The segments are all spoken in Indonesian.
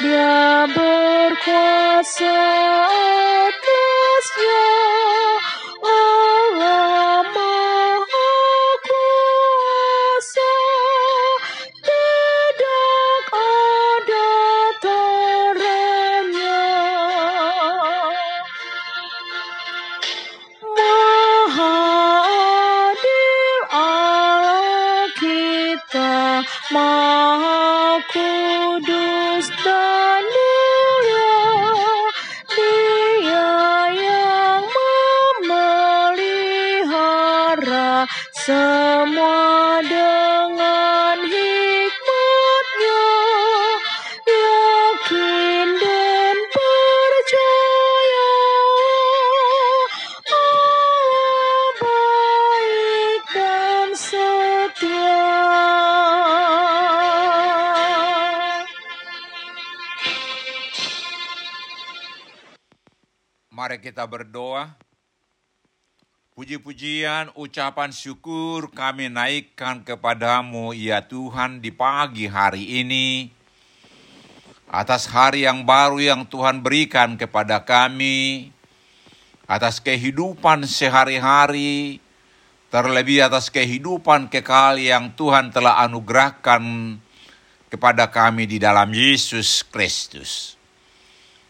Dia berkuasa atasnya. Allah Maha Kuasa. Tidak ada teranya Maha adil Allah kita. Maha kudus. Mari kita berdoa. Puji-pujian, ucapan syukur kami naikkan kepadamu ya Tuhan di pagi hari ini. Atas hari yang baru yang Tuhan berikan kepada kami. Atas kehidupan sehari-hari. Terlebih atas kehidupan kekal yang Tuhan telah anugerahkan kepada kami di dalam Yesus Kristus.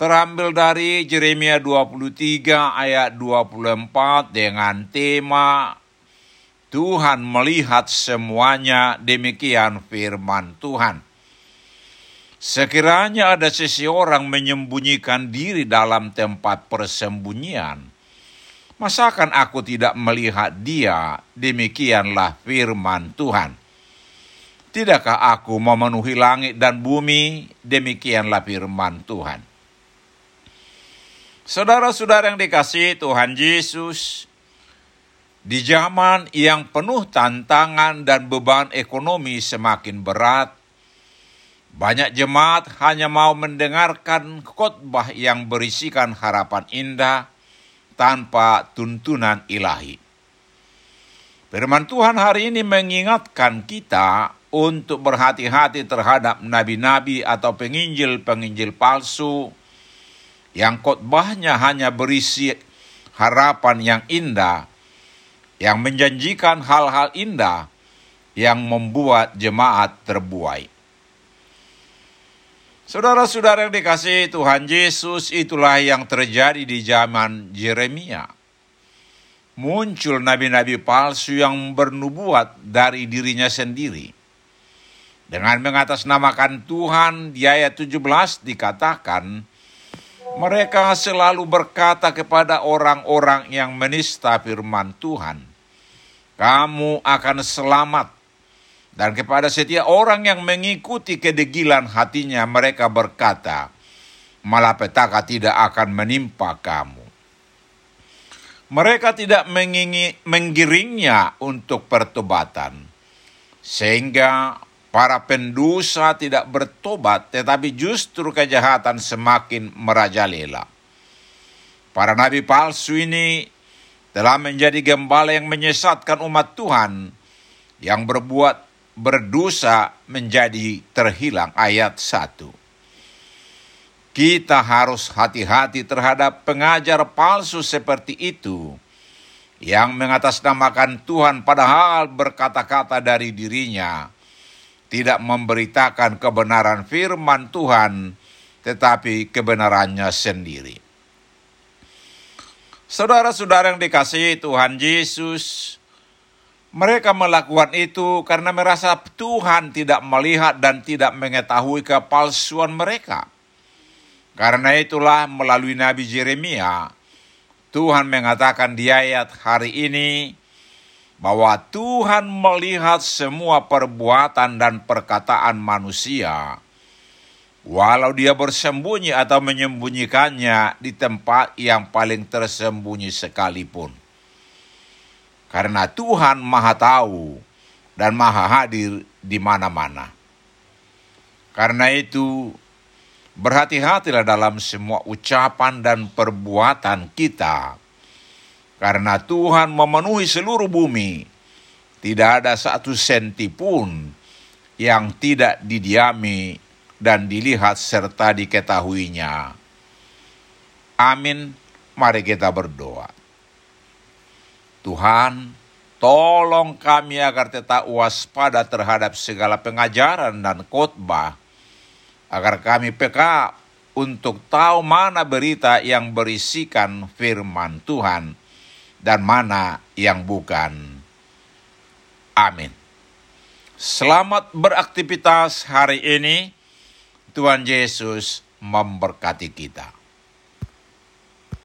terambil dari Jeremia 23 ayat 24 dengan tema Tuhan melihat semuanya demikian firman Tuhan. Sekiranya ada seseorang menyembunyikan diri dalam tempat persembunyian, masakan aku tidak melihat dia? Demikianlah firman Tuhan. Tidakkah aku memenuhi langit dan bumi? Demikianlah firman Tuhan. Saudara-saudara yang dikasih Tuhan Yesus, di zaman yang penuh tantangan dan beban ekonomi semakin berat, banyak jemaat hanya mau mendengarkan khotbah yang berisikan harapan indah tanpa tuntunan ilahi. Firman Tuhan hari ini mengingatkan kita untuk berhati-hati terhadap nabi-nabi atau penginjil-penginjil palsu yang khotbahnya hanya berisi harapan yang indah, yang menjanjikan hal-hal indah yang membuat jemaat terbuai. Saudara-saudara yang dikasihi Tuhan Yesus, itulah yang terjadi di zaman Yeremia. Muncul nabi-nabi palsu yang bernubuat dari dirinya sendiri. Dengan mengatasnamakan Tuhan, di ayat 17 dikatakan, mereka selalu berkata kepada orang-orang yang menista firman Tuhan, "Kamu akan selamat." Dan kepada setiap orang yang mengikuti kedegilan hatinya mereka berkata, malapetaka tidak akan menimpa kamu. Mereka tidak mengingi, menggiringnya untuk pertobatan. Sehingga para pendosa tidak bertobat tetapi justru kejahatan semakin merajalela. Para nabi palsu ini telah menjadi gembala yang menyesatkan umat Tuhan yang berbuat berdosa menjadi terhilang ayat 1. Kita harus hati-hati terhadap pengajar palsu seperti itu yang mengatasnamakan Tuhan padahal berkata-kata dari dirinya tidak memberitakan kebenaran firman Tuhan tetapi kebenarannya sendiri. Saudara-saudara yang dikasihi Tuhan Yesus, mereka melakukan itu karena merasa Tuhan tidak melihat dan tidak mengetahui kepalsuan mereka. Karena itulah melalui Nabi Jeremia, Tuhan mengatakan di ayat hari ini bahwa Tuhan melihat semua perbuatan dan perkataan manusia, walau dia bersembunyi atau menyembunyikannya di tempat yang paling tersembunyi sekalipun. Karena Tuhan Maha Tahu dan Maha Hadir di mana-mana. Karena itu, berhati-hatilah dalam semua ucapan dan perbuatan kita. Karena Tuhan memenuhi seluruh bumi, tidak ada satu senti pun yang tidak didiami dan dilihat serta diketahuinya. Amin. Mari kita berdoa. Tuhan, tolong kami agar tetap waspada terhadap segala pengajaran dan khotbah, agar kami peka untuk tahu mana berita yang berisikan firman Tuhan dan mana yang bukan. Amin. Selamat beraktivitas hari ini. Tuhan Yesus memberkati kita.